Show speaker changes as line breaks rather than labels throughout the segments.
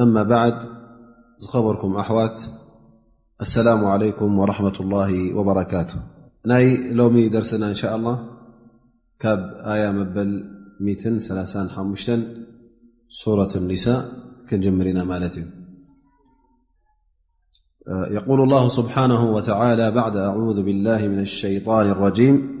أما بعد بركم أحوت السلام عليكم ورحمة الله وبركاته لوم درسنا إن شاء الله يبلسورة النساء كنمرنامال يقول الله سبحانه وتعالى بعد أعوذ بالله من الشيطان الرجيم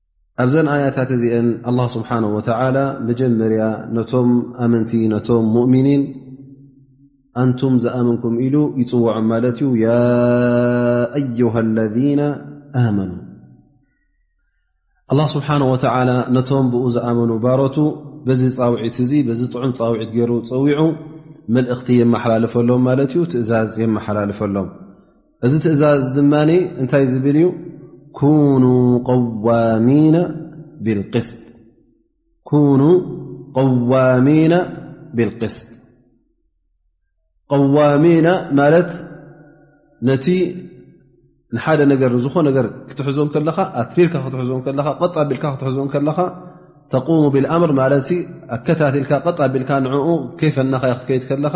ኣብዘን ኣያታት እዚአን ኣላህ ስብሓን ወተዓላ መጀመርያ ነቶም ኣመንቲ ነቶም ሙእሚኒን ኣንቱም ዝኣመንኩም ኢሉ ይፅውዖም ማለት እዩ ያ ኣዩሃ ለذነ ኣመኑ ኣላ ስብሓን ወተዓላ ነቶም ብኡ ዝኣመኑ ባሮቱ በዚ ፃውዒት እዚ በዚ ጥዑም ፃውዒት ገይሩ ፀዊዑ መልእኽቲ የመሓላልፈሎም ማለት እዩ ትእዛዝ የመሓላልፈሎም እዚ ትእዛዝ ድማ እንታይ ዝብል እዩ ኩኑ ቀዋሚና ብልቅስት ቀዋሚና ማለት ነቲ ንሓደ ነገር ንዝኾ ነገር ክትሕዞ ከለኻ ኣትሪርካ ክትሕዞ ከለኻ ቐጥ ኣቢልካ ክትሕዞ ከለኻ ተቁሙ ብልኣምር ማለት ኣከታትልካ ቐጥ ኣቢልካ ንኡ ኬፈናኻዮ ክትከይድ ከለኻ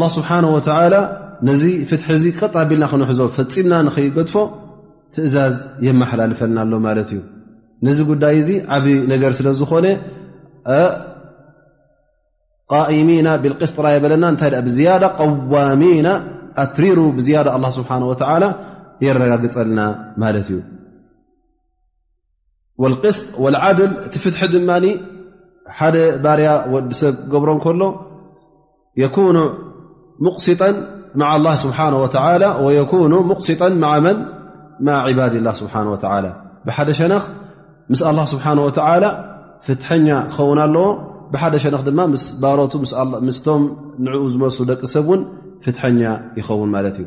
ላ ስብሓን ወተላ ነዚ ፍትሒ እዚ ቀጥ ኣቢልና ክንሕዞ ፈፂምና ንኸይገድፎ ትእዛዝ የመሓላልፈልና ኣሎ ማለት እዩ ነዚ ጉዳይ እዚ ዓብዪ ነገር ስለ ዝኾነ ቃኢሚና ብልቅስ ጥራ የበለና እንታይ ብዝያዳ ቀዋሚና ኣትሪሩ ብዝያዳ ኣላ ስብሓን ወተላ የረጋግፀልና ማለት እዩ ዓድል እቲ ፍትሒ ድማ ሓደ ባርያ ወዲ ሰብ ገብሮ ከሎ የኩኑ ሙቕሲጣ ማ ላ ስብሓ ወ ወየኩኑ ሙቕሲጣ ዓ መን ማ ዕባድ ላ ስብሓ ወ ብሓደ ሸነኽ ምስ ኣላ ስብሓ ወ ፍትሐኛ ክኸውን ኣለዎ ብሓደ ሸነኽ ድማ ምስ ባሮቱ ምስቶም ንዕኡ ዝመሱ ደቂ ሰብ እውን ፍትሐኛ ይኸውን ማለት እዩ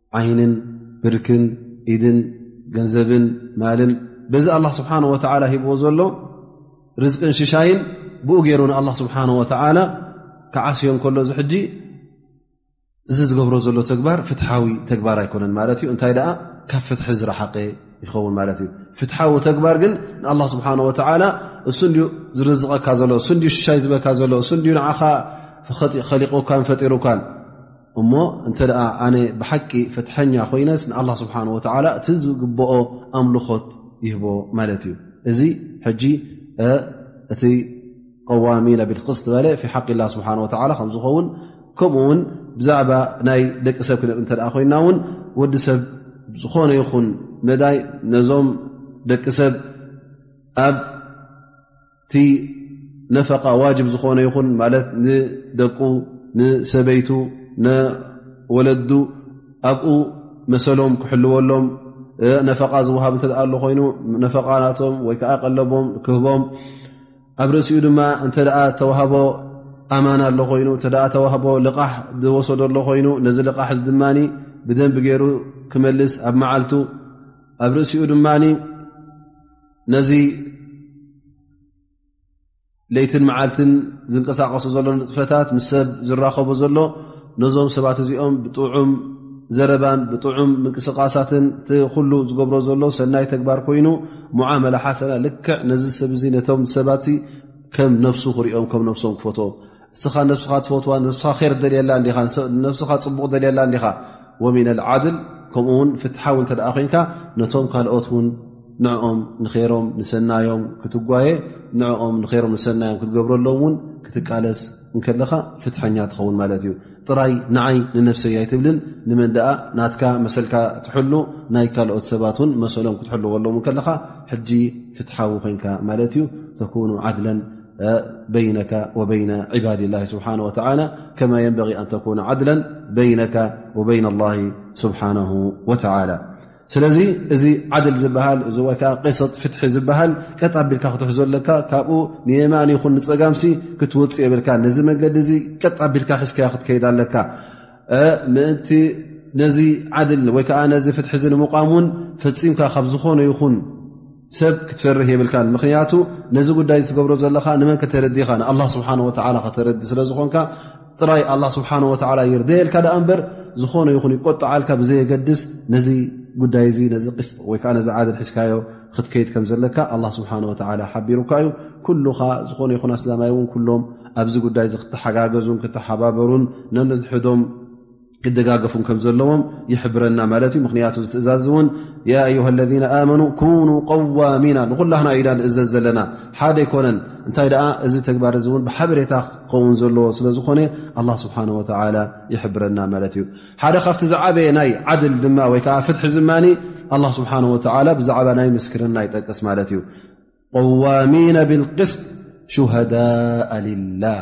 ዓይንን ብርክን ኢድን ገንዘብን ማልን በዚ ኣላ ስብሓን ወተዓላ ሂብዎ ዘሎ ርዝቅን ሽሻይን ብኡ ገይሩ ንኣላ ስብሓን ወተዓላ ክዓስዮ እንከሎ እዚ ሕጂ እዚ ዝገብሮ ዘሎ ተግባር ፍትሓዊ ተግባር ኣይኮነን ማለት እዩ እንታይ ደኣ ካብ ፍትሒ ዝረሓቀ ይኸውን ማለት እዩ ፍትሓዊ ተግባር ግን ንኣላ ስብሓን ወተዓላ እሱ እንዲዩ ዝርዝቐካ ዘሎ እሱ እንዲዩ ሽሻይ ዝበካ ዘሎ እሱ እንዲዩ ንዓኻ ኸሊቑካን ፈጢሩካን እሞ እንተ ኣነ ብሓቂ ፍትሐኛ ኮይነስ ንኣላ ስብሓን ወተላ እቲ ዝግብኦ ኣምልኾት ይህቦ ማለት እዩ እዚ ሕጂ እቲ ቀዋሚ ናብልክስ ትበለ ፊ ሓቂ ላ ስብሓ ወላ ከምዝኸውን ከምኡ ውን ብዛዕባ ናይ ደቂ ሰብ ክነብ እተ ኮይና እውን ወዲ ሰብ ዝኾነ ይኹን መዳይ ነዞም ደቂ ሰብ ኣብ እቲ ነፈቃ ዋጅብ ዝኾነ ይኹን ማለት ንደቁ ንሰበይቱ ንወለዱ ኣብኡ መሰሎም ክሕልወሎም ነፈቃ ዝውሃብ እተ ኣሎ ኮይኑ ነፈቃ ናቶም ወይ ከዓ ቀለቦም ክህቦም ኣብ ርእሲኡ ድማ እንተ ተዋህቦ ኣማና ኣሎ ኮይኑ እተ ተዋህቦ ልቓሕ ዝወሰዶ ኣሎ ኮይኑ ነዚ ልቓሕ እዚ ድማ ብደንቢ ገይሩ ክመልስ ኣብ መዓልቱ ኣብ ርእሲኡ ድማ ነዚ ለይትን መዓልትን ዝንቀሳቀሱ ዘሎ ንጥፈታት ምስ ሰብ ዝራኸቡ ዘሎ ነዞም ሰባት እዚኦም ብጥዑም ዘረባን ብጥዑም ምንቅስቃሳትን እቲ ኩሉ ዝገብሮ ዘሎ ሰናይ ተግባር ኮይኑ ሙዓመላ ሓሰና ልክዕ ነዚ ሰብ ዚ ነቶም ሰባት ከም ነፍሱ ክሪኦም ከም ነፍሶም ክፈቶ ንስኻ ነብስኻ ትፈትዋ ንስኻ ር ትደልየላ ንስኻ ፅቡቕ ደልየላ እንዲኻ ወሚን ልዓድል ከምኡ ውን ፍትሓዊ እተ ኮንካ ነቶም ካልኦት ውን ንኦም ንሮም ንሰናዮም ክትጓየ ንኦም ንሮም ንሰናዮም ክትገብረሎም ውን ክትቃለስ እንከለኻ ፍትሐኛ ትኸውን ማለት እዩ ጥራይ ንዓይ ንነፍሰይ ኣይትብልን ንመን ደኣ ናትካ መሰልካ ትሕሉ ናይ ካልኦት ሰባት ውን መሰሎም ክትሕልወሎም ከለኻ ሕጂ ፍትሓዊ ኮንካ ማለት እዩ ተኩኑ ዓድለን በይነካ ወበይነ ዕባድ ላ ስብሓ ወላ ከማ የንበቂ ኣንተኩነ ዓድላ በይነካ ወበይና ላ ስብሓነ ወተላ ስለዚ እዚ ዓድል ዝበሃል እዚ ወይ ከዓ ቅሰጥ ፍትሒ ዝበሃል ቀጥ ኣቢልካ ክትሕ ዘለካ ካብኡ ንየማን ይኹን ንፀጋምሲ ክትወፅ የብልካ ነዚ መንገዲ እዚ ቀጥ ኣቢልካ ሒዝካዮ ክትከይድ ኣለካ ምእንቲ ነዚ ዓድል ወይከዓ ነዚ ፍትሒ እዚ ንምቋም እውን ፈፂምካ ካብ ዝኾነ ይኹን ሰብ ክትፈርህ የብልካ ምክንያቱ ነዚ ጉዳይ ዝትገብሮ ዘለካ ንመን ከተረዲካ ንኣላ ስብሓ ወ ከተረዲ ስለዝኮንካ ጥራይ ኣላ ስብሓ ወ ይርደየልካ ደኣ እምበር ዝኮነ ይኹን ይቆጣዓልካ ብዘየገድስ ነዚ ጉዳይ ዚ ነዚ ቅስ ወይከዓ ነዚ ዓድል ሒዝካዮ ክትከይድ ከም ዘለካ ኣላ ስብሓ ወ ሓቢሩካ እዩ ኩሉካ ዝኮነ ይኹን ኣስላማይ እውን ኩሎም ኣብዚ ጉዳይ ዚ ክተሓጋገዙን ክተሓባበሩን ነንሕዶም ክደጋገፉ ከም ዘለዎም ይሕብረና ማለት እዩ ምክንያቱ እዚ ትእዛዝ እውን ያ ዩሃ ለذ ኣመኑ ኩኑ ቀዋሚና ንኩላክና ኢዳ ንእዘዝ ዘለና ሓደ ኣይኮነን እንታይ ደኣ እዚ ተግባር እዚ እውን ብሓበሬታ ክኸውን ዘለዎ ስለ ዝኾነ ኣላ ስብሓን ወተላ ይሕብረና ማለት እዩ ሓደ ካብቲ ዝዓበየ ናይ ዓድል ድማ ወይ ከዓ ፍትሒ ዝማ ኣላ ስብሓን ወተላ ብዛዕባ ናይ ምስክርና ይጠቅስ ማለት እዩ ቀዋሚና ብልቅስት ሹሃዳእ ልላህ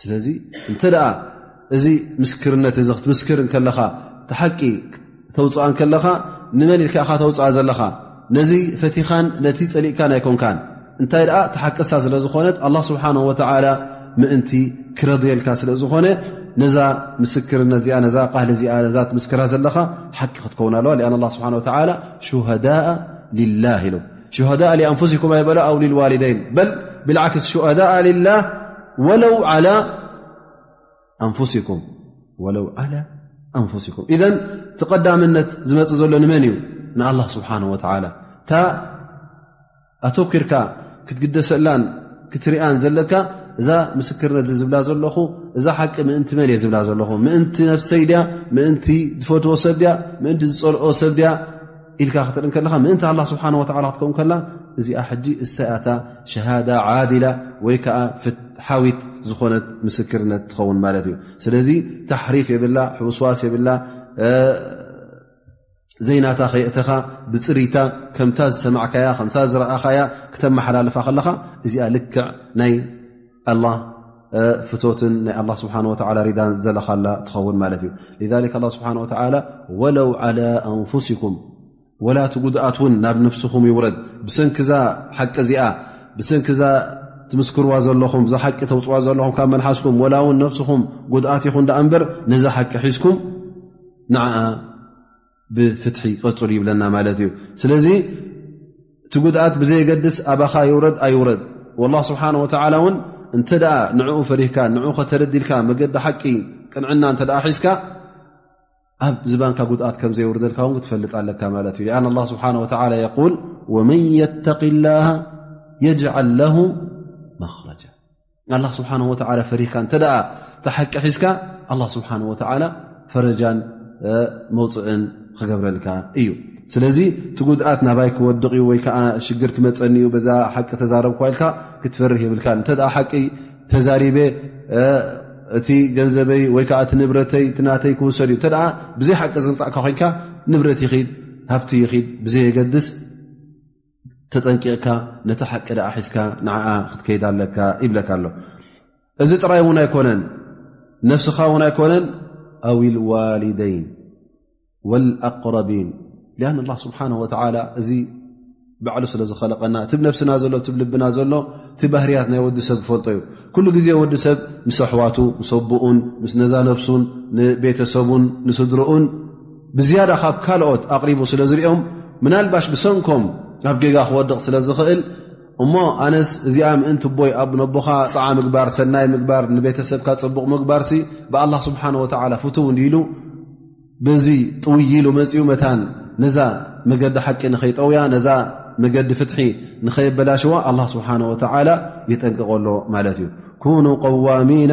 ስለዚ እንተ ደኣ እዚ ምስክርነት እዚ ክትምስክር ከለኻ ሓቂ ተውፅኣ ከለኻ ንመን ኢልካ ኢኻ ተውፅኣ ዘለኻ ነዚ ፈቲኻን ነቲ ፀሊእካን ኣይኮንካን እንታይ ደኣ ተሓቅሳ ስለ ዝኾነት ኣላ ስብሓን ወተላ ምእንቲ ክረድየልካ ስለ ዝኾነ ነዛ ምስክርነት እዚኣ ነዛ ቃል እዚኣ ነዛ ትምስክራ ዘለኻ ሓቂ ክትከውን ኣለዋ ኣን ስብሓ ወላ ሹሃዳእ ልላ ኢሉ ሹሃዳእ ኣንፍሲኩም ኣይበሎ ኣው ልዋልደይን በል ብልዓክስ ሹሃዳእ ልላ ወለው ዓላ ኣንፍሲኩም ወለው ዓላ ኣንፍሲኩም እዘን እቲ ቀዳምነት ዝመፅ ዘሎ ንመን እዩ ንኣላ ስብሓን ወተላ እታ ኣቶኪርካ ክትግደሰላን ክትርያን ዘለካ እዛ ምስክርነት እ ዝብላ ዘለኹ እዛ ሓቂ ምእንቲ መን እየ ዝብላ ዘለኹ ምእንቲ ነፍሰይ ድያ ምእንቲ ዝፈትዎ ሰብ ድያ ምእንቲ ዝፀልኦ ሰብ ድያ ኢልካ ክትርኢ ከለኻ ምእንቲ ኣላ ስብሓን ወላ ክትከውን ከላ እዚኣ ሕጂ እሰያታ ሸሃዳ ዓዲላ ወይ ከዓ ፍትሓዊት ዝኾነት ምስክርነት ትኸውን ማለት እዩ ስለዚ ታሕሪፍ የብላ ሕውስዋስ የብላ ዘይናታ ከየእተኻ ብፅርታ ከምታ ዝሰማዕካያ ከምታ ዝረኣኻያ ክተመሓላልፋ ከለኻ እዚኣ ልክዕ ናይ ኣላ ፍቶትን ናይ ኣላ ስብሓን ወላ ሪዳን ዘለኻላ ትኸውን ማለት እዩ ሊክ ኣላ ስብሓን ወተላ ወለው ዓላ ኣንፍሲኩም ወላ እቲ ጉድኣት እውን ናብ ንፍስኹም ይውረድ ብሰንኪዛ ሓቂ እዚኣ ብሰንኪዛ ትምስክርዋ ዘለኹም እዛ ሓቂ ተውፅዋ ዘለኹም ካብ መልሓስኩም ወላ እውን ነፍስኹም ጉድኣት ይኹን ዳኣ እምበር ነዛ ሓቂ ሒዝኩም ንዓ ብፍትሒ ቀፅሉ ይብለና ማለት እዩ ስለዚ እቲ ጉድኣት ብዘየገድስ ኣባኻ ይውረድ ኣይውረድ ላ ስብሓን ወተላ እውን እንተ ንዕኡ ፈሪህካ ንኡ ከተረዲልካ መገዲ ሓቂ ቅንዕና እተ ሒዝካ ኣብ ዝባንካ ጉድኣት ከምዘይውርደልካ እውን ክትፈልጥ ኣለካ ማለት እዩ ኣን ላ ስብሓን ወላ የል ወመን የተቂ ላ የጅዓል ለ መረጃ ኣላ ስብሓን ወተላ ፈሪካ እንተ እታ ሓቂ ሒዝካ ኣላ ስብሓን ወተላ ፈረጃን መውፅእን ክገብረልካ እዩ ስለዚ እቲ ጉድኣት ናባይ ክወድቕ እዩ ወይ ከዓ ሽግር ክመፀኒ እዩ በዛ ሓቂ ተዛረብኳ ኢልካ ክትፈርህ የብልካ እንተ ሓቂ ተዛሪበ እቲ ገንዘበይ ወይ ከዓ እቲ ንብረተይ እቲ ናተይ ክውሰድ እዩ እተ ብዘይ ሓቂ ዝምፃእካ ኮይንካ ንብረት ይኽድ ሃብቲ ይኽድ ብዘየገድስ ተጠንቂቕካ ነቲ ሓቂ ድኣ ሒዝካ ንዓኣ ክትከይድ ኣለካ ይብለካ ኣሎ እዚ ጥራይ እውን ኣይኮነን ነፍስኻ እውን ኣይኮነን ኣው ልዋሊደይን ወልኣቅረቢን ሊኣን ላ ስብሓን ወተላ እዚ ባዕሉ ስለ ዝኸለቀና እቲ ነብስና ዘሎ እ ልብና ዘሎ እቲ ባህርያት ናይ ወዲ ሰብ ዝፈልጦ እዩ ኩሉ ግዜ ወዲ ሰብ ምስ ኣሕዋቱ ምስ ኣቦኡን ምስ ነዛ ነፍሱን ንቤተሰቡን ንስድርኡን ብዝያዳ ካብ ካልኦት ኣቕሪቡ ስለ ዝሪኦም ምናልባሽ ብሰንኮም ናብ ጌጋ ክወድቕ ስለ ዝኽእል እሞ ኣነስ እዚኣ ምእንቲ ቦይ ኣብ ነቦኻ ፀዓ ምግባር ሰናይ ምግባር ንቤተሰብካ ፅቡቕ ምግባርሲ ብኣላ ስብሓን ወተዓላ ፍትው እንዲ ኢሉ በዚ ጥውይ ኢሉ መፅኡ መታን ነዛ መገዲ ሓቂ ንኸይጠውያ ነዛ መገዲ ፍትሒ ንኸየበላሸዋ ኣላ ስብሓን ወተዓላ የጠንቀቐሎ ማለት እዩ ኩኑ ቀዋሚና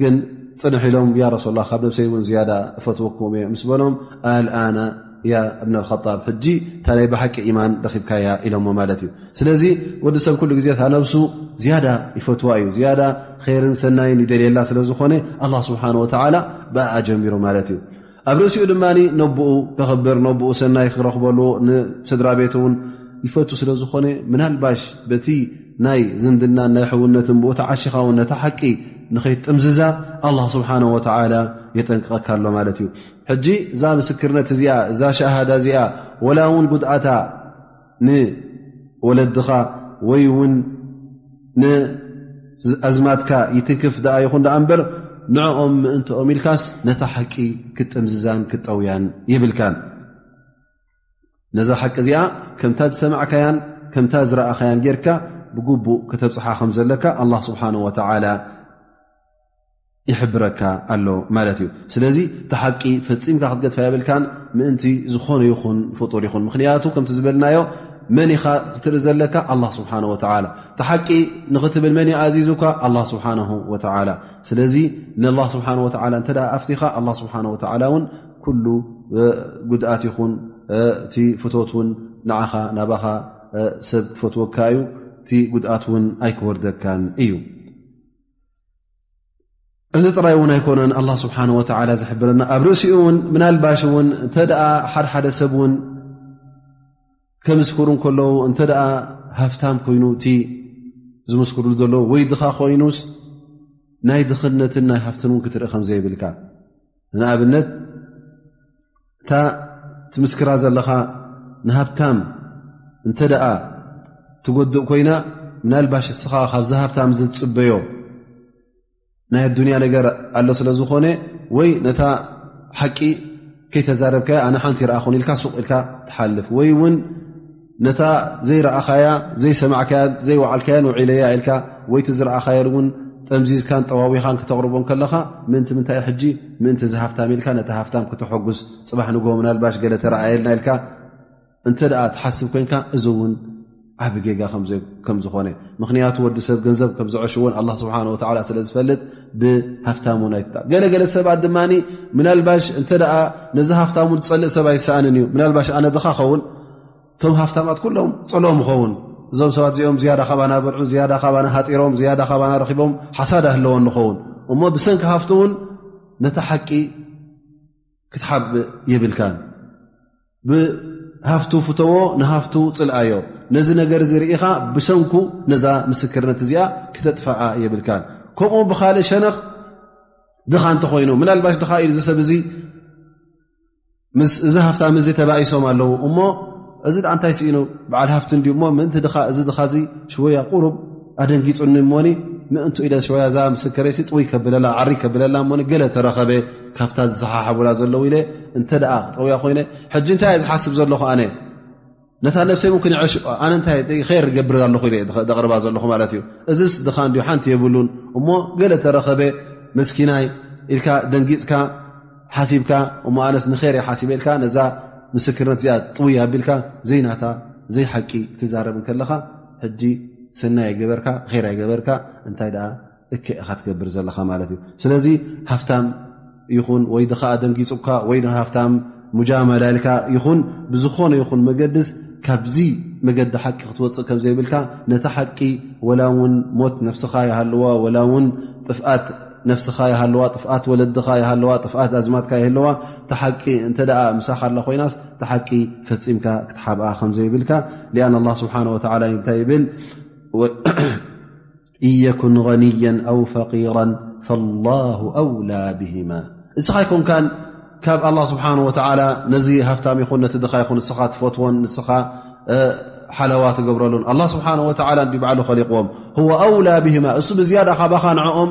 ግን ፅንሕ ኢሎም ያ ረሱል ላ ካብ ነብሰይ እውን ዝያዳ እፈትወኩም እየ ምስ በሎም ኣልኣና ያ እብነ ኣልከጣብ ሕጂ እታ ናይ ብሓቂ ኢማን ረኪብካያ ኢሎሞ ማለት እዩ ስለዚ ወዲ ሰብ ኩሉ ግዜ ታ ነብሱ ዝያዳ ይፈትዋ እዩ ዝያዳ ኸይርን ሰናይን ይደልየላ ስለ ዝኾነ ኣላ ስብሓን ወተዓላ ብኣኣ ጀሚሩ ማለት እዩ ኣብ ርእሲኡ ድማ ነብኡ ከኽብር ነብኡ ሰናይ ክረኽበሉ ንስድራ ቤት እውን ይፈቱ ስለ ዝኾነ ምናልባሽ በቲ ናይ ዝምድና ናይ ሕውነት ብኡ ተዓሽኻውን ነታ ሓቂ ንኸይትጥምዝዛ ኣላ ስብሓን ወተላ የጠንቅቐካ ኣሎ ማለት እዩ ሕጂ እዛ ምስክርነት እዚኣ እዛ ሸሃዳ እዚኣ ወላ እውን ጉድኣታ ንወለድኻ ወይ ውን ንኣዝማትካ ይትንክፍ ኣ ይኹን ኣ እምበር ንኦም ምእንትኦም ኢልካስ ነታ ሓቂ ክትጥምዝዛን ክትጠውያን ይብልካን ነዛ ሓቂ እዚኣ ከምታ ዝሰማዕካያን ከምታ ዝረእኻያን ጌርካ ብግቡእ ከተብፅሓ ከምዘለካ ስብሓ ወላ ይሕብረካ ኣሎ ማለት እዩ ስለዚ እቲ ሓቂ ፈፂምካ ክትገድፋ የብልካን ምእንቲ ዝኾነ ይኹን ፍጡር ይኹን ምክንያቱ ከምቲ ዝበልናዮ መን ኢኻ ክትርኢ ዘለካ ኣላ ስብሓን ወተላ እቲ ሓቂ ንኽትብል መን ይኣዚዙካ ኣላ ስብሓን ወተላ ስለዚ ንላ ስብሓን ወተላ እንተ ኣፍቲኻ ኣላ ስብሓን ወተላ እውን ኩሉ ጉድኣት ይኹን እቲ ፍቶት እውን ንዓኻ ናባኻ ሰብ ክፈትወካ እዩ እቲ ጉድኣት እውን ኣይክወርደካን እዩ እዚ ጥራይ እውን ኣይኮነን ኣላ ስብሓን ወተላ ዝሕብረና ኣብ ርእሲኡ እውን ምናልባሽ እውን እንተ ሓደሓደ ሰብ እውን ከምስክሩ ከለዉ እንተ ሃፍታም ኮይኑ እቲ ዝምስክርሉ ዘለዉ ወይ ድኻ ኮይኑስ ናይ ድኽነትን ናይ ሃፍትን እውን ክትርኢ ከምዘይብልካ ንኣብነት እታ ትምስክራ ዘለኻ ንሃብታም እንተ ደኣ ትጎድእ ኮይና ምናልባሽ እስኻ ካብዚ ሃብታም ዚ ትፅበዮ ናይ ኣዱንያ ነገር ኣሎ ስለ ዝኾነ ወይ ነታ ሓቂ ከይተዛረብካዮ ኣነ ሓንቲ ይረኣኹን ኢልካ ሱቕ ኢልካ ትሓልፍ ወይ ውን ነታ ዘይረኣኻያ ዘይሰማዕካያ ዘይወዓልካያ ውዒለያ ኢልካ ወይቲ ዝረኣኻዮ እውን ጠምዚዝካን ጠዋዊኻን ክተቕርቦ ከለኻ ምእንቲ ምንታይ ሕጂ ምእንቲ ዝሃፍታም ኢልካ ነቲ ሃፍታም ክተሐጉስ ፅባሕ ንግ ምናልባሽ ገለ ተረኣየልና ኢልካ እንተ ትሓስብ ኮንካ እዚ እውን ዓብ ጌጋ ከም ዝኾነ ምኽንያቱ ወዲ ሰብ ገንዘብ ከም ዝዐሽዎን ኣላ ስብሓን ወላ ስለ ዝፈልጥ ብሃፍታም ውን ኣይትጣ ገለገለ ሰባት ድማ ምናልባሽ እተ ነዚ ሃፍታም ን ዝፀልእ ሰብ ኣይሰኣንን እዩ ምናልባሽ ኣነ ድኻ ኸውን እቶም ሃፍታማት ኩሎም ፀልኦም ይኸውን እዞም ሰባት እዚኦም ዝያዳ ካባና ብርዑ ዝያዳ ካባና ሃጢሮም ዝያዳ ካባና ረኪቦም ሓሳድ ኣለዎ ንኸውን እሞ ብሰንኪ ሃፍቲ እውን ነቲ ሓቂ ክትሓብእ ይብልካን ብሃፍቱ ፍተዎ ንሃፍቱ ፅልኣዮ ነዚ ነገር እዚ ርኢኻ ብሰንኩ ነዛ ምስክርነት እዚኣ ክተጥፈኣ የብልካን ከምኡ ብካልእ ሸነኽ ድኻ እንተኮይኑ ምናልባሽ ድኻ ኢሉ ዝሰብ እዙ ምስ እዚ ሃፍታም እዚ ተባኢሶም ኣለዉ እሞ እዚ ዳኣ እንታይ ስኢኑ በዓል ሃፍቲ እንድዩ እሞ ምእንቲ ድኻ እዚ ድኻ እዚ ሽወያ ቁሩብ ኣደንጊፁኒ እሞኒ ምእንቱ ኢለ ሽወያ እዛ ምስከረይሲ ጥውይ ከብለላ ዓሪ ከብለላ እሞኒ ገለ ተረኸበ ካብታ ዝሰሓሓቡላ ዘለዉ ኢለ እንተ ደኣ ክጠውያ ኮይነ ሕጂ እንታይ እየ ዝሓስብ ዘለኹ ኣነ ነታ ነብሰይ ን ክነዐሽ ኣነ ንታይ ር ገብር ኣለኹ ዘቕርባ ዘለኹ ማለት እዩ እዚ ድኻ ን ሓንቲ የብሉን እሞ ገለ ተረኸበ መስኪናይ ኢልካ ደንጊፅካ ሓሲብካ እሞ ኣነስ ንር ሓሲበ ኢልካ ነዛ ምስክርነት እዚኣ ጥውይ ኣቢልካ ዘይናታ ዘይሓቂ ክትዛረብ ከለኻ ሕጂ ሰናይ ኣይገበርካ ር ኣይገበርካ እንታይ እክዕ ኢኻ ትገብር ዘለኻ ማለት እዩ ስለዚ ሃፍታም ይኹን ወይ ድኻ ኣደንጊፁካ ወይ ድ ሃፍታም ሙጃመላ ኢልካ ይኹን ብዝኾነ ይኹን መገድስ ካብዚ መገዲ ሓቂ ክትወፅእ ከም ዘይብልካ ነቲ ሓቂ ወላ እውን ሞት ነፍስኻ ይሃለዋ ወላ እውን ጥፍኣት ነፍስኻ ይሃለዋ ጥፍኣት ወለድኻ ይሃለዋ ጥፍኣት ኣዝማትካ ይህለዋ ተሓቂ እንተ ምሳኻ ኣላ ኮይናስ ተሓቂ ፈፂምካ ክትሓብኣ ከም ዘይብልካ ሊኣን ኣላ ስብሓን ወላ እንታይ ይብል እየኩን غኒያ ኣው ፈقራ ላه ኣውላ ብህማ እስኻ ይኮንካ ካብ ኣላ ስብሓን ወተላ ነዚ ሃፍታም ይኹን ነቲ ድኻ ይኹን ንስኻ ትፈትዎን ንስኻ ሓለዋ ትገብረሉን ኣላ ስብሓን ወላ ባዕሉ ከሊቕዎም ኣውላ ብህማ እሱ ብዝያዳ ካባኻ ንዕኦም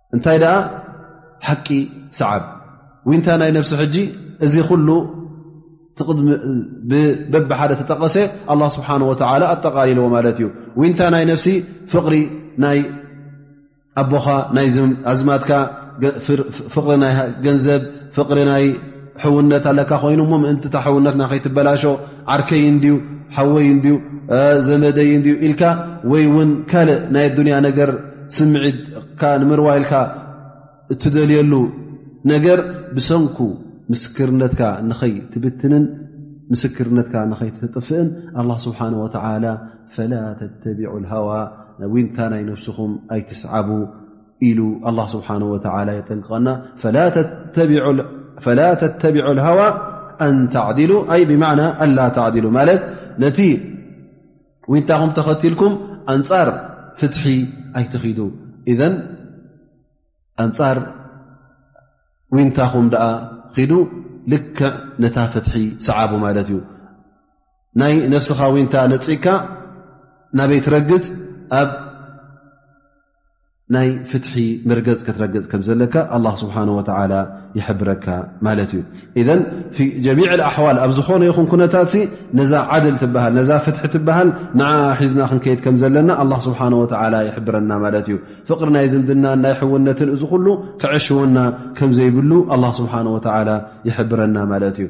እንታይ ደኣ ሓቂ ሰዓብ ዊንታ ናይ ነብሲ ሕጂ እዚ ኩሉ በቢ ሓደ ተጠቐሰ ኣላ ስብሓን ወተላ ኣጠቓሊልዎ ማለት እዩ ዊንታ ናይ ነፍሲ ፍቕሪ ናይ ኣቦኻ ናይ ኣዝማትካ ፍቕሪ ናይ ገንዘብ ፍቕሪ ናይ ሕውነት ኣለካ ኮይኑ እሞ ምእንቲ እታ ሕውነትና ከይትበላሾ ዓርከይ እንድዩ ሓወይ እንድዩ ዘመደይ እንድዩ ኢልካ ወይ እውን ካልእ ናይ ኣዱንያ ነገር ስምዒትካ ንምርዋ ኢልካ እትደልየሉ ነገር ብሰንኩ ምስክርነትካ ንኸይትብትንን ምስክርነትካ ንኸይትጥፍእን ኣላ ስብሓን ወተዓላ ፈላ ተተቢዑ ልሃዋ ዊንታ ናይ ነፍስኹም ኣይትስዓቡ ኢሉ ኣላ ስብሓን ወተላ የጠንቅቐና ፈላ ተተቢዑ ሃዋ ኣንተዕድሉ ኣይ ብማዕና ኣላ ተዕድሉ ማለት ነቲ ዊንታኹም ተኸትልኩም ኣንፃር ፍትሒ ኣይትኺዱ እዘን ኣንፃር ዊንታኹም ደኣ ኺዱ ልክዕ ነታ ፍትሒ ሰዓቡ ማለት እዩ ናይ ነፍስኻ ዊንታ ነፅግካ ናበይ ትረግፅ ኣብ ናይ ፍትሒ መርገፅ ክትረግፅ ከም ዘለካ ኣላ ስብሓን ወተላ ይሕብረካ ማለት እዩ እዘን ፊ ጀሚዕ ኣሕዋል ኣብ ዝኾነ ይኹን ኩነታት ነዛ ዓድል ትበሃል ነዛ ፍትሒ ትበሃል ንዓ ሒዝና ክንከይድ ከም ዘለና ኣላ ስብሓን ወተላ ይሕብረና ማለት እዩ ፍቕሪ ናይ ዝምድናን ናይ ሕውነትን እዚ ኩሉ ክዕሽወና ከም ዘይብሉ ኣላ ስብሓን ወተላ ይሕብረና ማለት እዩ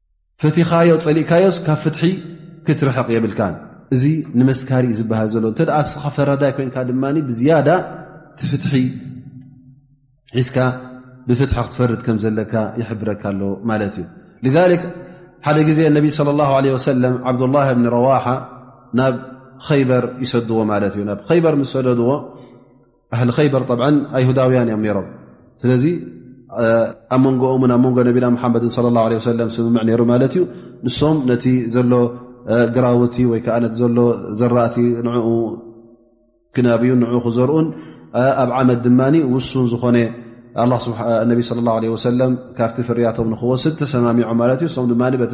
ፈቲኻዮ ፀሊእካዮስ ካብ ፍትሒ ክትርሕቕ የብልካን እዚ ንመስካሪ እዩ ዝበሃል ዘሎ እተ ስኻ ፈራዳይ ኮንካ ድማ ብዝያዳ ትፍትሒ ሒዝካ ብፍትሒ ክትፈርድ ከም ዘለካ ይሕብረካ ኣሎ ማለት እዩ ذ ሓደ ግዜ ነቢ صለ ላ ለ ወሰለም ዓብዱላ ብኒ ረዋሓ ናብ ኸይበር ይሰድዎ ማለት እዩ ናብ ኸይበር ምስ ሰደድዎ ኣህሊ ከይበር ጠብዓ ኣይሁዳውያን እዮም ነይሮም ስለዚ ኣብ መንጎኦምን ኣብ መንጎ ነቢና ሓመድን ለ ላ ለ ሰለም ስምምዕ ነይሩ ማለት እዩ ንሶም ነቲ ዘሎ ግራውቲ ወይ ከዓ ነቲ ዘሎ ዘራእቲ ንኡ ክናብዩን ንኡ ክዘርኡን ኣብ ዓመት ድማ ውሱን ዝኾነ ነቢ ስለ ላ ለ ወሰለም ካብቲ ፍርያቶም ንክወስድ ተሰማሚዖ ማለት እዩ እሶም ድማ በቲ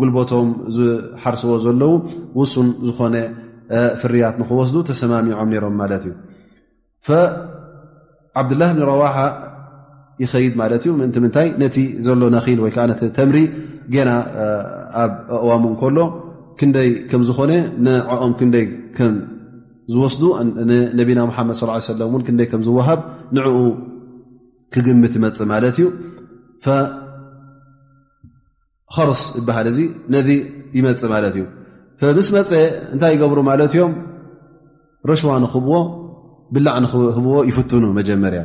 ጉልበቶም ዝሓርስዎ ዘለዉ ውሱን ዝኾነ ፍርያት ንክወስዱ ተሰማሚዖም ነሮም ማለት እዩ ዓብድላ ብኒ ረዋሓ ይኸይድ ማለት እዩ ምእንቲ ምንታይ ነቲ ዘሎ ነኺል ወይ ከዓ ነቲ ተምሪ ገና ኣብ ኣእዋሙ እንከሎ ክንደይ ከም ዝኾነ ንዕኦም ክንደይ ከም ዝወስዱ ንነቢና ሙሓመድ ስ ሰለ እውን ክንደይ ከም ዝወሃብ ንዕኡ ክግምት ይመፅእ ማለት እዩ ኸርስ ይበሃል እዚ ነዚ ይመፅ ማለት እዩ ምስ መፀ እንታይ ይገብሩ ማለት እዮም ረሽዋ ንኽብዎ ብላዕ ንኽህብዎ ይፍትኑ መጀመርያ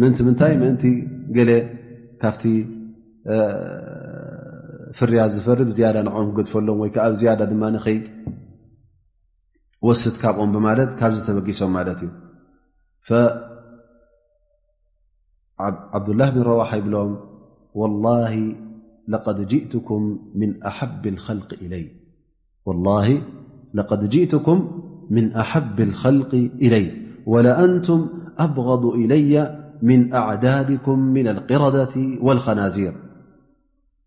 ምእንቲ ምንታይ ምእንቲ ገለ ካብቲ ፍርያ ዝፈር ብዝያዳ ንኦም ክገድፈሎም ወይ ከዓ ብዝያዳ ድማ ንኸይወስድ ካብኦም ብማለት ካብዚ ተበጊሶም ማለት እዩ عبد الله بن رواح بلوم والله لقد جئتكم من أحب الخلق إلي ولأنتم أبغض إلي من أعدادكم من القرضة والخنازير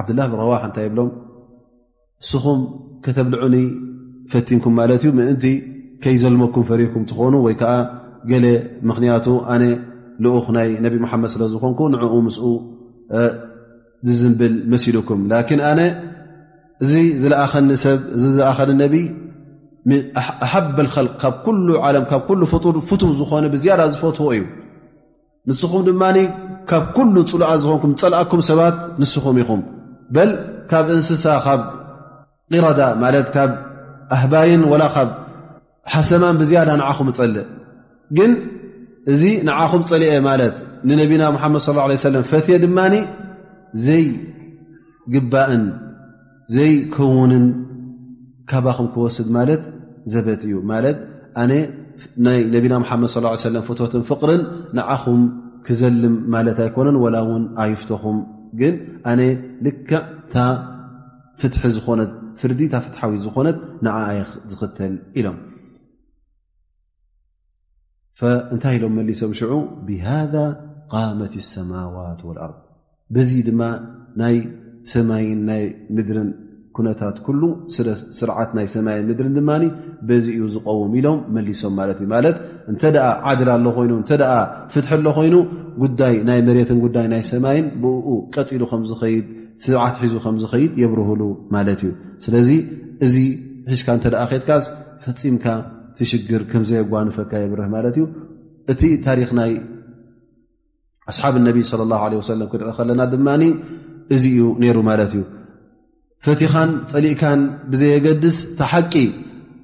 ዓብድላህ ብ ረዋሕ እንታይ ይብሎም ንስኹም ከተብልዑኒ ፈቲንኩም ማለት እዩ ምእንቲ ከይዘልመኩም ፈሪኩም ትኾኑ ወይ ከዓ ገለ ምኽንያቱ ኣነ ልኡኽ ናይ ነቢ መሓመድ ስለ ዝኾንኩ ንዕኡ ምስኡ ዝዝንብል መሲልኩም ላኪን ኣነ እዚ ዝለኣኸኒ ሰብ እዚ ዝኣኸኒ ነቢ ኣሓበል ል ካብ ኩሉ ዓለም ካብ ኩሉ ፍጡር ፍቱ ዝኾነ ብዝያዳ ዝፈትዎ እዩ ንስኹም ድማ ካብ ኩሉ ፅሉኣት ዝኾንኩም ዝፀልኣኩም ሰባት ንስኹም ኢኹም በል ካብ እንስሳ ካብ ቂረዳ ማለት ካብ ኣህባይን ወላ ካብ ሓሰማን ብዝያዳ ንዓኹም እፀልእ ግን እዚ ንዓኹም ፀሊአ ማለት ንነቢና ሙሓመድ ስ ለ ሰለም ፈትየ ድማ ዘይግባእን ዘይከውንን ካባኹም ክወስድ ማለት ዘበት እዩ ማለት ኣነ ናይ ነቢና ሓመድ ص ሰለ ፍትትን ፍቕርን ንዓኹም ክዘልም ማለት ኣይኮነን ወላ እውን ኣይፍተኹም ግን ኣነ ልክዕ ታ ፍትሒ ዝኾነት ፍርዲ ታ ፍትሓዊት ዝኾነት ንዓ ኣይ ዝኽተል ኢሎም እንታይ ኢሎም መሊሶም ሽዑ ብሃذ ቃመት ሰማዋት ወኣርض በዚ ድማ ናይ ሰማይን ናይ ምድርን ኩነታት ኩሉ ስርዓት ናይ ሰማይ ምድርን ድማ በዚ እዩ ዝቀውም ኢሎም መሊሶም ማለት እዩ ማለት እንተ ዓድል ኣሎ ኮይኑ እተ ፍትሒ ኣሎ ኮይኑ ጉዳይ ናይ መሬትን ጉዳይ ናይ ሰማይን ብኡ ቀጢሉ ከምዝኸይድ ስርዓት ሒዙ ከምዝኸይድ የብርህሉ ማለት እዩ ስለዚ እዚ ሒዝካ እተ ከትካስ ፈፂምካ እቲ ሽግር ከምዘየጓንፈካ የብርህ ማለት እዩ እቲ ታሪክ ናይ ኣስሓብ ነቢ ለ ላ ለ ወሰለም ክንርኢ ከለና ድማ እዚ እዩ ነይሩ ማለት እዩ ፈቲኻን ፀሊእካን ብዘየገድስ ተሓቂ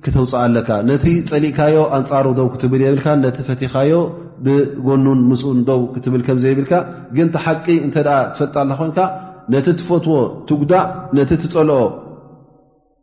ክተውፅእ ኣለካ ነቲ ፀሊእካዮ ኣንፃሩ ደው ክትብል የብልካ ነቲ ፈቲኻዮ ብጎኑን ምስኡን ደው ክትብል ከምዘይብልካ ግን ተሓቂ እንተ ትፈልጣ ላ ኮይንካ ነቲ ትፈትዎ ትጉዳእ ነቲ ትፀልኦ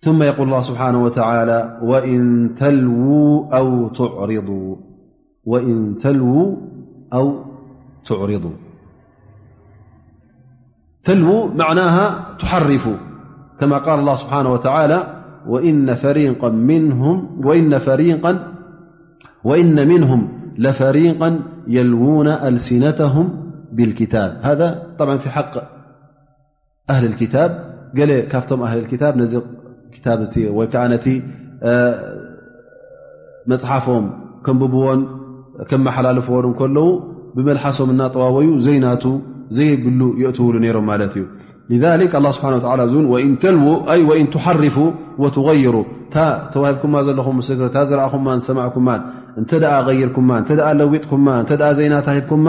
ثم يقول الله سبحانه وتعالى وإن تلووا أو تعرضوا تلووا معناها تحرفوا كما قال الله سبحانه وتعالى وإن منهم لفريقا يلوون ألسنتهم بالكتاب هذا طبعا في حق ኣህል ክታብ ገለ ካብቶም ኣህል ክታብ ነዚ ክታብ እቲ ወይ ከዓ ነቲ መፅሓፎም ከንብብዎን ከመሓላልፍዎን እንከለዉ ብመልሓሶም እናጠዋወዩ ዘይናቱ ዘይብሉ የእትውሉ ነይሮም ማለት እዩ ذሊክ ኣላ ስብሓን ላ እን ወኢን ተልዉ ኣይ ወኢን ትሓርፉ ወትغይሩ እታ ተዋሂብኩማ ዘለኹም ምስክር እታ ዝረእኹማ ዝሰማዕኩማን እንተ ቐይርኩማ እተ ለዊጥኩማ እተ ዘይናታ ሂብኩማ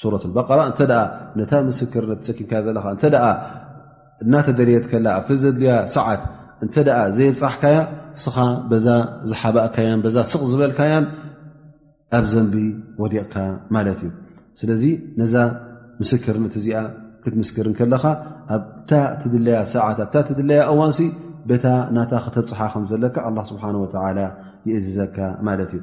ሱረት በራ እተ ነታ ምስክር ሰኪምካ ዘለካ እተ እናተደልየት ከላ ኣብተ ዘድልያ ሰዓት እንተ ዘየብፃሕካያ እስኻ በዛ ዝሓባእካያን በዛ ስቕ ዝበልካያን ኣብ ዘንቢ ወዲቕካ ማለት እዩ ስለዚ ነዛ ምስክርነት እዚኣ ክትምስክር ከለኻ ኣብታ ትድለያ ሰዓት ኣብታ ትድለያ እዋንሲ ቤታ ናታ ክተብፅሓ ከምዘለካ ስብሓ ወላ ይእዝዘካ ማለት እዩ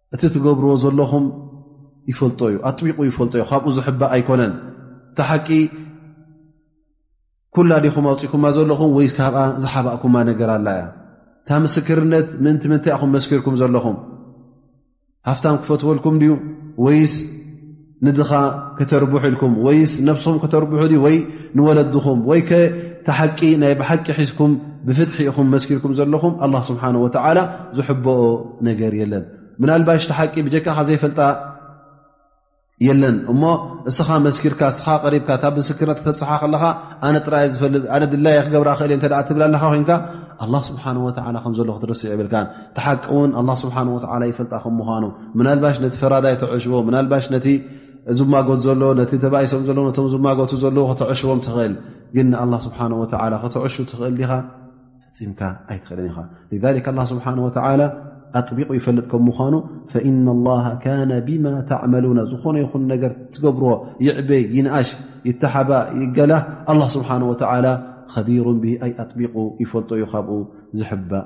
እቲ ትገብርዎ ዘለኹም ይፈልጦ እዩ ኣጥቢቑ ይፈልጦ እዩ ካብኡ ዝሕባእ ኣይኮነን እቲ ሓቂ ኩላ ዲኹም ኣውፅእኩማ ዘለኹም ወይ ካብኣ ዝሓባእኩማ ነገር ኣላ እያ እታ ምስክርነት ምእንቲ ምንታይ ኢኹም መስኪርኩም ዘለኹም ሃፍታም ክፈትወልኩም ድዩ ወይስ ንድኻ ክተርብሑ ኢልኩም ወይስ ነብስኹም ክተርብሑ ዩ ወይ ንወለድኹም ወይ ከ ተሓቂ ናይ ብሓቂ ሒዝኩም ብፍትሒ ኢኹም መስኪርኩም ዘለኹም ኣላ ስብሓን ወተዓላ ዝሕበኦ ነገር የለን ምናልባሽ ተሓቂ ብጀካኻ ዘይፈልጣ የለን እሞ እስኻ መስኪርካ እስኻ ቀሪብካ እታ ምስክርነት ክተብፅሓ ከለኻ ኣነ ጥራይ ዝፈልጥ ኣነ ድላየ ክገብራ ክእል እየ እተ ትብላ ኣለኻ ኮንካ ኣላ ስብሓን ወተላ ከምዘሎ ክትርስዕ የብልካ እቲ ሓቂ እውን ኣላ ስብሓን ወላ ይፈልጣ ከም ምኳኑ ምናልባሽ ነቲ ፈራዳይ ተዕሽቦ ምናልባሽ ነቲ ዝማጎት ዘሎ ነቲ ተባኢሶም ዘሎ ነቶም ዝማጎቱ ዘለዉ ከተዕሽቦም ትኽእል ግን ንኣላ ስብሓን ወላ ከተዕሹ ትኽእል ዲኻ ፈፂምካ ኣይትኽእልን ኢኻ ሊክ ኣላ ስብሓን ወላ ኣጥቢቑ ይፈልጥ ከም ምኳኑ ፈኢና ላ ካነ ብማ ተዕመሉና ዝኾነ ይኹን ነገር ትገብርዎ ይዕበይ ይንኣሽ ይተሓባ ይገላ ኣላ ስብሓን ወላ ከቢሩን ብሂኣይ ኣጥቢቑ ይፈልጦ እዩ ካብኡ ዝሕባእ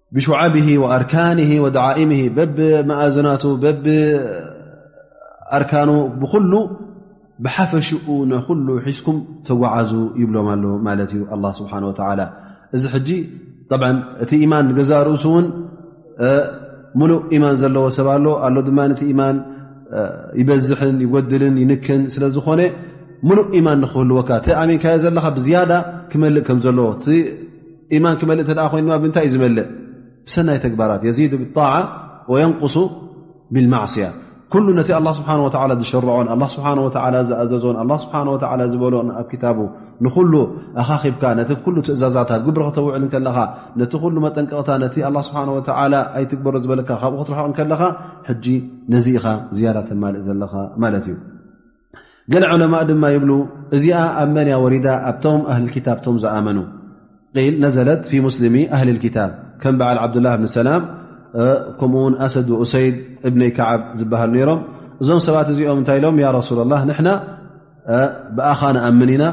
ብሽዓብ ኣርካን ወድዓኢም በብ መእዝናቱ በብ ኣርካኑ ብኩሉ ብሓፈሽኡ ንኩሉ ሒዝኩም ተጓዓዙ ይብሎም ኣሎ ማለት እዩ ኣላ ስብሓን ወተላ እዚ ሕጂ እቲ ኢማን ገዛ ርእሱ እውን ሙሉእ ኢማን ዘለዎ ሰብ ኣሎ ኣሎ ድማ እቲ ኢማን ይበዝሕን ይጎድልን ይንክን ስለ ዝኾነ ሙሉእ ኢማን ንክህልወካ እቲ ኣሚንካዮ ዘለካ ብዝያዳ ክመልእ ከም ዘለዎ ኢማን ክመልእ እተ ኮይኑ ድማ ብምንታይ እዩ ዝመልእ ብሰናይ ተግባራት የዚዱ ብጣዓ ወየንቁሱ ብልማዕስያ ኩሉ ነቲ ኣላ ስብሓን ወላ ዝሸርዖን ኣላ ስብሓ ወ ዝኣዘዞን ኣላ ስብሓ ወ ዝበሎን ኣብ ክታቡ ንኩሉ ኣኻኺብካ ነቲ ኩሉ ትእዛዛት ኣብ ግብሪ ክተውዕል ከለኻ ነቲ ኩሉ መጠንቀቕታ ነቲ ኣላ ስብሓ ወ ኣይትግበሮ ዝበለካ ካብኡ ክትረሕቕ ከለኻ ሕጂ ነዚ ኢኻ ዝያዳ ተማልእ ዘለኻ ማለት እዩ ገለ ዑለማء ድማ ይብሉ እዚኣ ኣብ መን እያ ወሪዳ ኣብቶም ኣህሊ ክታብ ቶም ዝኣመኑ ል ነዘለት ፊ ሙስሊሚ ኣህሊ ክታብ ከም በዓል ዓብዱላህ ብኒ ሰላም ከምኡ ውን ኣሰድ ኡሰይድ እብነይ ከዓብ ዝበሃሉ ነይሮም እዞም ሰባት እዚኦም እንታይ ኢሎም ያ ረሱላ ላህ ንሕና ብኣኻ ንኣምን ኢና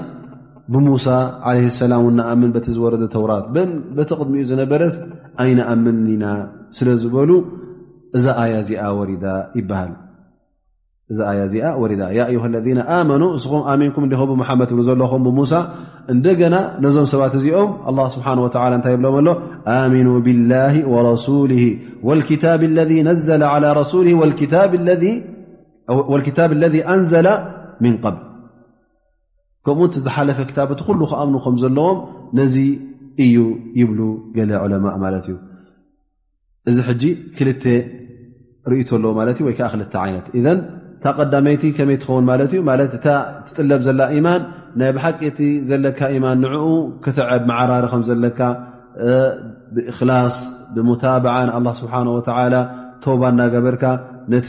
ብሙሳ ዓለ ሰላም ን ንኣምን በቲ ዝወረደ ተውራት በቲ ቅድሚኡ ዝነበረስ ኣይንኣምን ኢና ስለ ዝበሉ እዛ ኣያ እዚኣ ወሪዳ ይበሃል እዛ ኣያ እዚኣ ወሪዳ ያ ዩሃ ለذና ኣመኑ እስኹም ኣሚንኩም ዲኹም ብመሓመድ ትብሉ ዘለኹም ብሙሳ እንደገና ነዞም ሰባት እዚኦም ኣላ ስብሓን ወተላ እንታይ ይብሎም ኣሎ ኣሚኑ ብላሂ ወረሱሊ ወልክታብ ለذ ነዘለ ዓላ ረሱሊ ወልክታብ ለذ ኣንዘለ ምን ቐብል ከምኡ እቲ ዝሓለፈ ክታብ እቲ ኩሉ ክኣምኑ ከም ዘለዎም ነዚ እዩ ይብሉ ገለ ዑለማእ ማለት እዩ እዚ ሕጂ ክልተ ርእቶ ኣለዎ ማለት እዩ ወይ ከዓ ክልተ ዓይነት እዘ እታ ቀዳመይቲ ከመይ ትኸውን ማለት እዩ ማለት እታ ትጥለብ ዘላ ኢማን ናይ ብሓቂ እቲ ዘለካ ኢማን ንዕኡ ክትዐብ መዓራሪ ከም ዘለካ ብእክላስ ብሙታብዓ ንኣላ ስብሓን ወተላ ተባ እናገበርካ ነቲ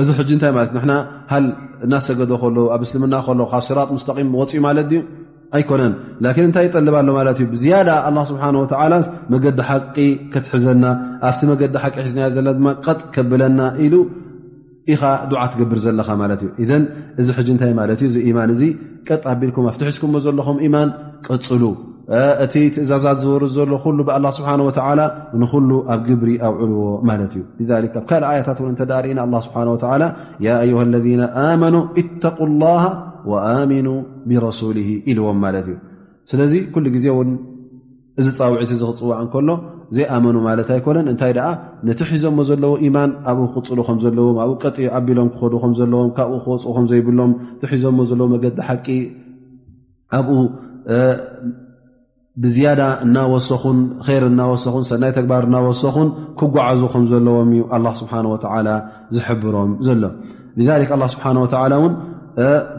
እዚ ሕጂ እንታይ ማለት ንሕና ሃል እናሰገደ ከሎ ኣብ ምስልምና ከሎ ካብ ስራጥ ሙስተቂም ወፅ ማለት ድዩ ኣይኮነን ላኪን እንታይ ይጠልብ ኣሎ ማለት እዩ ብዝያዳ ኣላ ስብሓን ወተላ መገዲ ሓቂ ከትሕዘና ኣብቲ መገዲ ሓቂ ሒዝናዮ ዘለና ድማ ቀጥ ከብለና ኢሉ ኢኻ ድዓ ትገብር ዘለኻ ማለት እዩ እዘን እዚ ሕጂ እንታይ ማለት እዩ እዚ ኢማን እዚ ቀጥ ኣቢልኩም ኣብቲ ሕዝኩሞ ዘለኹም ኢማን ቀፅሉ እቲ ትእዛዛት ዝወርድ ዘሎ ኩሉ ብኣላ ስብሓን ወተዓላ ንኹሉ ኣብ ግብሪ ኣውዕልዎ ማለት እዩ ኣብ ካልእ ኣያታት እውን እንተዳርእና ኣላ ስብሓን ወተዓላ ያ ኣዩሃ ለذነ ኣመኑ እተቁ ላሃ ወኣሚኑ ብረሱሊ ኢልዎም ማለት እዩ ስለዚ ኩሉ ግዜ እውን እዚ ፃውዒት እዚ ክፅዋዕ እንከሎ ዘይኣመኑ ማለት ኣይኮነን እንታይ ደኣ ነቲ ሒዞሞ ዘለዎ ኢማን ኣብኡ ክቕፅሉ ከም ዘለዎም ኣብኡ ቀጥ ኣቢሎም ክኸዱ ከም ዘለዎም ካብኡ ክወፅ ከም ዘይብሎም እቲ ሒዞሞ ዘለዎ መገዲ ሓቂ ኣብኡ ብዝያዳ እናወሰኹን ር እናወሰኹን ሰናይ ተግባር እናወሰኹን ክጓዓዙ ከም ዘለዎም እዩ ኣላ ስብሓን ወተዓላ ዝሕብሮም ዘሎ ሊዛሊክ ኣላ ስብሓን ወተላ እውን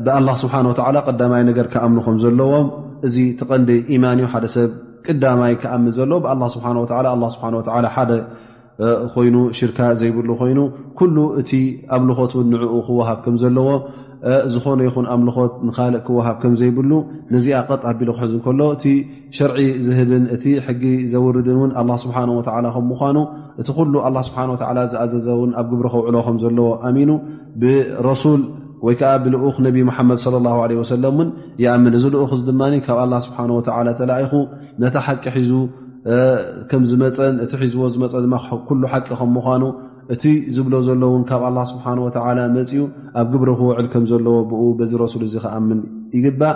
ብኣላ ስብሓን ወተላ ቀዳማይ ነገር ክኣምኑ ከም ዘለዎም እዚ ትቐንዲ ኢማን እዩ ሓደ ሰብ ቅዳማይ ክኣምን ዘለዎ ብኣላ ስብሓን ወላ ኣላ ስብሓን ወላ ሓደ ኮይኑ ሽርካ ዘይብሉ ኮይኑ ኩሉ እቲ ኣምልኾት እውን ንዕኡ ክወሃብ ከም ዘለዎ ዝኾነ ይኹን ኣምልኾት ንካልእ ክወሃብ ከም ዘይብሉ ነዚኣ ቀጥ ኣቢሉ ክሕዝ እንከሎ ሸርዒ ዝህብን እቲ ሕጊ ዘውርድን እውን ኣላ ስብሓን ወላ ከም ምኳኑ እቲ ኩሉ ኣላ ስብሓን ወላ ዝኣዘዘ እውን ኣብ ግብሪ ከውዕሎ ከም ዘለዎ ኣሚኑ ብረሱል ወይ ከዓ ብልኡክ ነቢ መሓመድ ለ ላ ለ ወሰለም እውን ይኣምን እዚ ልኡክ እዚ ድማ ካብ ኣላ ስብሓን ወላ ተላኢኹ ነታ ሓቂ ሒዙ ከም ዝመፀን እቲ ሒዝዎ ዝመፀ ድማ ኩሉ ሓቂ ከም ምኳኑ እቲ ዝብሎ ዘሎ እውን ካብ ኣላ ስብሓን ወላ መፅኡ ኣብ ግብሪ ክውዕል ከም ዘለዎ ብኡ በዚ ረሱል እዚ ክኣምን ይግባእ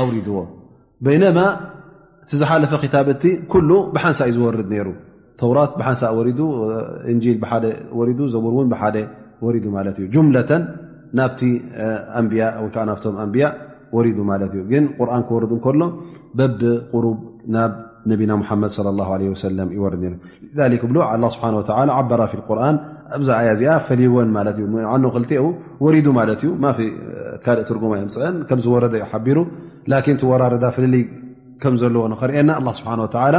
ኣውሪድዎ በይነማ እቲ ዝሓለፈ ክታብቲ ኩሉ ብሓንሳ እዩ ዝወርድ ነይሩ ተውራት ብሓንሳ ወሪዱ እንጂል ብሓደ ወሪዱ ዘቡር እውን ብሓደ ወሪዱ ማለት እዩ ጅምለተን ናብቲ ኣንብያ ወይከዓ ናብቶም ኣንብያ ወሪዱ ማለት እዩ ግን ቁርን ክወርድ እንከሎ በብቁሩብ ናብ ነቢና ሙሓመድ صለ ላ ለ ወሰለም ይወርድ ነሩ ክብሉ ኣላ ስብሓን ወላ ዓበራ ፊ ቁርን ኣብዛ ኣያ እዚኣ ፈልወን ማለት እዩ ዓኑ ክልቲኡ ወሪዱ ማለት እዩ ማፊ ካልእ ትርጉማ የምፅአን ከም ዝወረደ ዩ ሓቢሩ ላኪን ትወራርዳ ፍልልይ ከም ዘለዎ ንኸርእና ኣላ ስብሓን ወተላ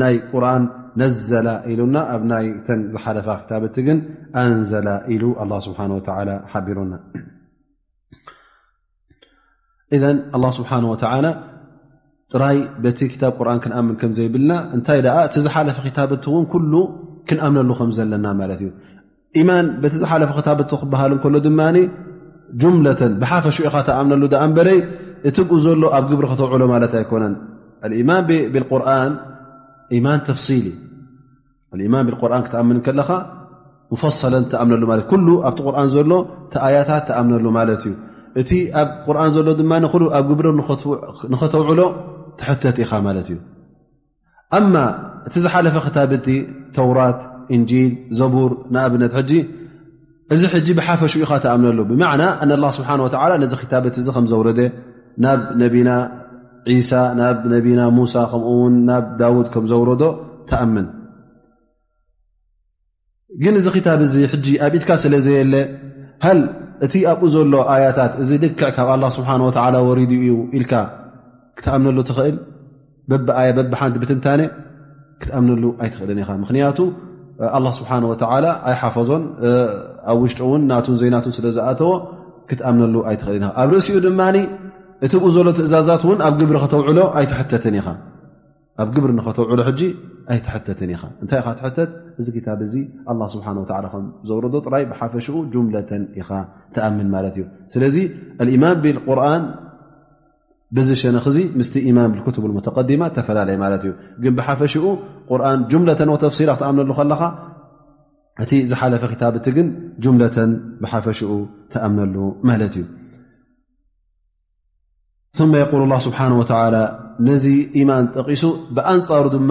ናይ ቁርን ነዘላ ኢሉና ኣብ ናይ ተን ዝሓለፋ ክታብቲ ግን ኣንዘላ ኢሉ ኣላ ስብሓን ወተላ ሓቢሩና እዘ ኣላ ስብሓን ወተላ ጥራይ በቲ ክታብ ቁርን ክንኣምን ከም ዘይብልና እንታይ ደኣ እቲ ዝሓለፈ ክታብቲ እውን ኩሉ ክንኣምነሉ ከም ዘለና ማለት እዩ ኢማን በቲ ዝሓለፈ ክታብቲ ክበሃል እንከሎ ድማ ጅምለተን ብሓፈሽ ኢኻ ተኣምነሉ ዳኣ እንበረይ እቲ ብኡ ዘሎ ኣብ ግብሪ ከተውዕሎ ማለት ኣይኮነን ኣልኢማን ብቁርን ኢማን ተፍሲል እዩ ማን ብቁርን ክትኣምን ከለኻ ፈሰለ ትኣምነሉ ማ ኩሉ ኣብቲ ቁርን ዘሎ ተኣያታት ትኣምነሉ ማለት እዩ እቲ ኣብ ቁርን ዘሎ ድማ ሉ ኣብ ግብሪ ንኸተውዕሎ ትሕተት ኢኻ ማለት እዩ ኣማ እቲ ዝሓለፈ ክታብቲ ተውራት እንጂል ዘቡር ንኣብነት ሕጂ እዚ ሕጂ ብሓፈሽኡ ኢኻ ትኣምነሉ ብማዕና ኣነ ላ ስብሓን ወተላ ነዚ ክታበት እዚ ከም ዘውረደ ናብ ነቢና ዒሳ ናብ ነቢና ሙሳ ከምኡ ውን ናብ ዳውድ ከም ዘውረዶ ትኣምን ግን እዚ ክታብ እዚ ሕጂ ኣብ ኢድካ ስለ ዘየለ ሃል እቲ ኣብኡ ዘሎ ኣያታት እዚ ልክዕ ካብ ኣላ ስብሓን ወተላ ወሪዱ እዩ ኢልካ ክትኣምነሉ ትኽእል በብኣያ በብሓንቲ ብትንታነ ክትኣምነሉ ኣይትኽእልን ኢኻ ምክንያቱ ኣላ ስብሓን ወተላ ኣይሓፈዞን ኣብ ውሽጡ እውን ናቱን ዘይናቱን ስለ ዝኣተዎ ክትኣምነሉ ኣይትኽእልን ኢኻ ኣብ ርእሲኡ ድማ እቲ ብኡ ዘሎ ትእዛዛት እውን ኣብ ግብሪ ከተውዕሎ ኣይትሕተትን ኢኻ ኣብ ግብሪ ንኸተውዕሎ ሕጂ ኣይትሕተትን ኢኻ እንታይ ኢኻ ትሕተት እዚ ክታብ እዚ ኣላ ስብሓን ወላ ከም ዘውረዶ ጥራይ ብሓፈሽኡ ጁምለተን ኢኻ ትኣምን ማለት እዩ ስለዚ ኣልኢማን ብቁርን ብዚ ሸነኽ እዚ ምስቲ ኢማም ብክቱብ ሙተቀዲማ ተፈላለየ ማለት እዩ ግን ብሓፈሽኡ ቁርን ጅምለተን ወተፍሲላ ክትኣምነሉ ከለኻ እቲ ዝሓለፈ ክታብ እቲ ግን ጅምለተን ብሓፈሽኡ ተኣምነሉ ማለት እዩ ثመ የقል ላ ስብሓ ወላ ነዚ ኢማን ጠቂሱ ብኣንፃሩ ድማ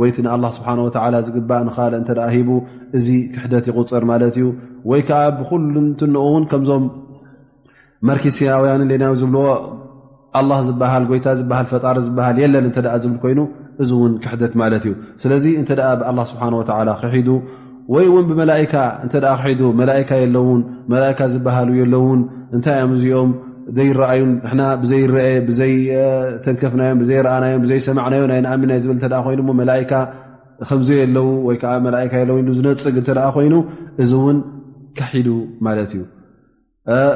ወይ እቲ ንኣላ ስብሓን ወተላ ዝግባእ ንካል እተ ሂቡ እዚ ክሕደት ይቁፅር ማለት እዩ ወይ ከዓ ብኩልንትንኡ እውን ከምዞም መርኪሲያውያን ሌናዊ ዝብልዎ ኣላ ዝበሃል ጎይታ ዝበሃል ፈጣሪ ዝበሃል የለን እተ ዝብል ኮይኑ እዚ እውን ክሕደት ማለት እዩ ስለዚ እንተ ብኣላ ስብሓን ወተላ ክሒዱ ወይ እውን ብመላእካ እንተ ክሒዱ መላእካ የለዉን መላእካ ዝበሃሉ የለዉን እንታይ እዮም እዚኦም ዘይረኣዩን ንሕና ብዘይረአ ብዘይተንከፍናዮም ብዘይረኣናዮም ብዘይሰማዕናዮ ናይ ንኣሚና ዝብል እተ ኮይኑ ሞ መላእካ ከምዘየለዉ ወይ ከዓ መላእካ የለዉ ኢሉ ዝነፅግ እንተ ኮይኑ እዚ እውን ክሒዱ ማለት እዩ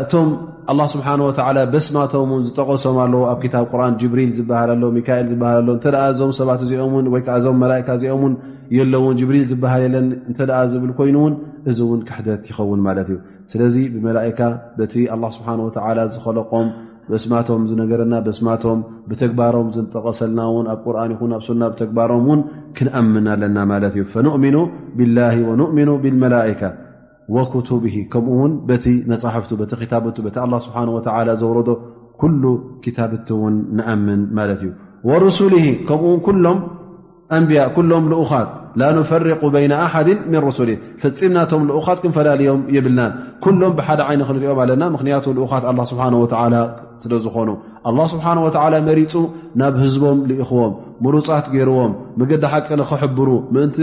እቶም ኣላ ስብሓን ወተላ በስማቶም ውን ዝጠቐሶም ኣለዉ ኣብ ክታብ ቁርን ጅብሪል ዝበሃል ኣሎ ሚካኤል ዝበሃል ኣሎ እተ እዞም ሰባት እዚኦም ን ወይከዓ እዞም መላእካ እዚኦም ውን የለውን ጅብሪል ዝበሃል የለን እንተ ዝብል ኮይኑ ውን እዚ እውን ክሕደት ይኸውን ማለት እዩ ስለዚ ብመላእካ በቲ ኣላ ስብሓን ወተላ ዝኸለቆም በስማቶም ዝነገረና በስማቶም ብተግባሮም ዝጠቐሰልና ውን ኣብ ቁርን ይኹን ኣብ ሱና ብተግባሮም ውን ክንኣምን ኣለና ማለት እዩ ፈንእሚኑ ብላ ወንእሚኑ ብልመላእካ ወክቱብሂ ከምኡ ውን በቲ መፃሕፍቱ በቲ ክታብቱ በቲ ኣላ ስብሓን ወተላ ዘውረዶ ኩሉ ክታብቲ እውን ንኣምን ማለት እዩ ወርሱሊ ከምኡውን ኩሎም ኣንብያ ኩሎም ልኡኻት ላንፈሪቁ በይና ኣሓድ ምን ርሱሊ ፍፂምናቶም ልኡኻት ክንፈላልዮም የብልናን ኩሎም ብሓደ ዓይኒ ክንሪኦም ኣለና ምክንያቱ ልኡኻት ኣላ ስብሓን ወተላ ስለ ዝኾኑ ኣላ ስብሓን ወተላ መሪፁ ናብ ህዝቦም ልእኽዎም ምሩፃት ገይርዎም መገዲ ሓቂ ንክሕብሩ ምእንቲ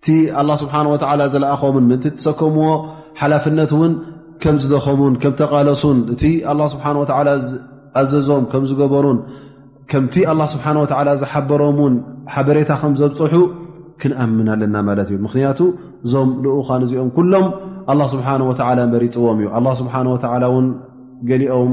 እቲ ኣላ ስብሓን ወተዓላ ዝለኣኸምን ምእንቲ እትሰከምዎ ሓላፍነት እውን ከም ዝደኸሙን ከም ተቓለሱን እቲ ኣላ ስብሓን ወተዓላ ዝኣዘዞም ከም ዝገበሩን ከምቲ ኣላ ስብሓን ወተዓላ ዝሓበሮም እውን ሓበሬታ ከም ዘብፅሑ ክንኣምን ኣለና ማለት እዩ ምኽንያቱ እዞም ልኡኻን እዚኦም ኩሎም ኣላ ስብሓን ወተዓላ መሪፅዎም እዩ ኣላ ስብሓን ወተዓላ እውን ገሊኦም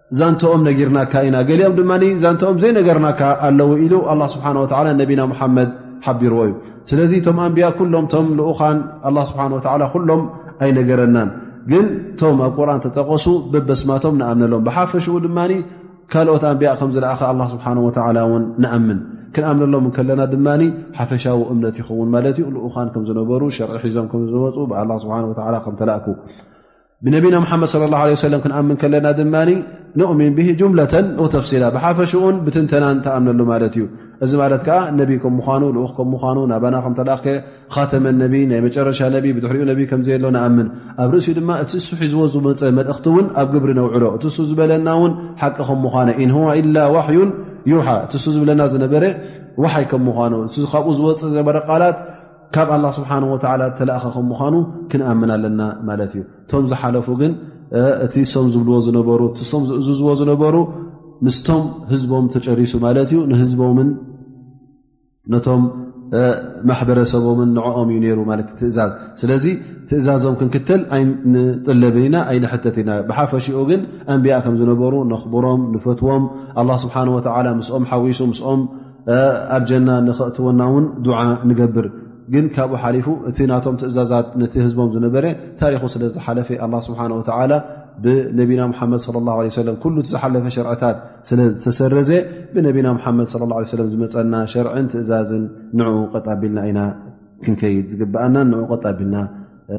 ዛንተኦም ነጊርናካ ኢና ገሊኦም ድማ ዛንተኦም ዘይነገርናካ ኣለዉ ኢሉ ኣላ ስብሓን ወላ ነቢና ሙሓመድ ሓቢርዎ እዩ ስለዚ እቶም ኣንብያ ኩሎም ቶም ልኡኻን ኣላ ስብሓን ወላ ኩሎም ኣይነገረናን ግን እቶም ኣብ ቁርን ተጠቐሱ ብበስማቶም ንኣምነሎም ብሓፈሽኡ ድማ ካልኦት ኣንብያ ከም ዝለኣኸ ኣላ ስብሓን ወላ እውን ንኣምን ክንኣምነሎም ከለና ድማ ሓፈሻዊ እምነት ይኸውን ማለት እዩ ልኡኻን ከም ዝነበሩ ሸርዒ ሒዞም ከምዝመፁ ብኣላ ስብሓን ወላ ከም ተላእኩ ብነቢና ሓመድ صለ ه ለ ሰለም ክንኣምን ከለና ድማ ንእሚን ብሂ ጅምለተን ተፍሲላ ብሓፈሽኡን ብትንተናን ተኣምነሉ ማለት እዩ እዚ ማለት ከዓ ነቢ ከም ምኳኑ ልኡኽ ከም ምኳኑ ናባና ከም ተላእከ ኻተመ ነቢ ናይ መጨረሻ ነቢ ብድሕሪኡ ነቢ ከምዘየሎ ንኣምን ኣብ ርእሲ ድማ እቲ እሱ ሒዝዎ ዝመፀ መልእኽቲ እውን ኣብ ግብሪ ነውዕሎ እቲ እሱ ዝበለና እውን ሓቂ ከም ምኳኑ ኢን ዋ ኢላ ዋሕዩን ይውሓ እቲ እሱ ዝብለና ዝነበረ ውሓይ ከም ምኳኑ እ ካብኡ ዝወፅ ዘበረ ቃላት ካብ ኣላ ስብሓን ወላ ዝተላእኸ ከም ምዃኑ ክንኣምን ኣለና ማለት እዩ እቶም ዝሓለፉ ግን እቲ ሶም ዝብልዎ ዝነበሩ እቲ ሶም ዝእዝዝዎ ዝነበሩ ምስቶም ህዝቦም ተጨሪሱ ማለት እዩ ንህዝቦምን ነቶም ማሕበረሰቦምን ንዕኦም እዩ ነይሩ ማለት ዩ ትእዛዝ ስለዚ ትእዛዞም ክንክተል ኣይንጥለብን ኢና ኣይንሕተት ኢና ብሓፈሽኡ ግን ኣንቢያ ከም ዝነበሩ ነኽብሮም ንፈትዎም ኣላ ስብሓን ወላ ምስኦም ሓዊሱ ምስኦም ኣብ ጀና ንኸእትወና ውን ዱዓ ንገብር ግን ካብኡ ሓሊፉ እቲ ናቶም ትእዛዛት ነቲ ህዝቦም ዝነበረ ታሪኹ ስለ ዝሓለፈ ኣላ ስብሓን ወተዓላ ብነቢና ሓመድ ለ ላ ለ ሰለም ኩሉ ዝሓለፈ ሸርዕታት ስለ ዝተሰረዘ ብነቢና ሓመድ ለ ላ ሰለም ዝመፀና ሸርዕን ትእዛዝን ንኡ ቀጣቢልና ኢና ክንከይድ ዝግብኣና ን ቀጣቢልና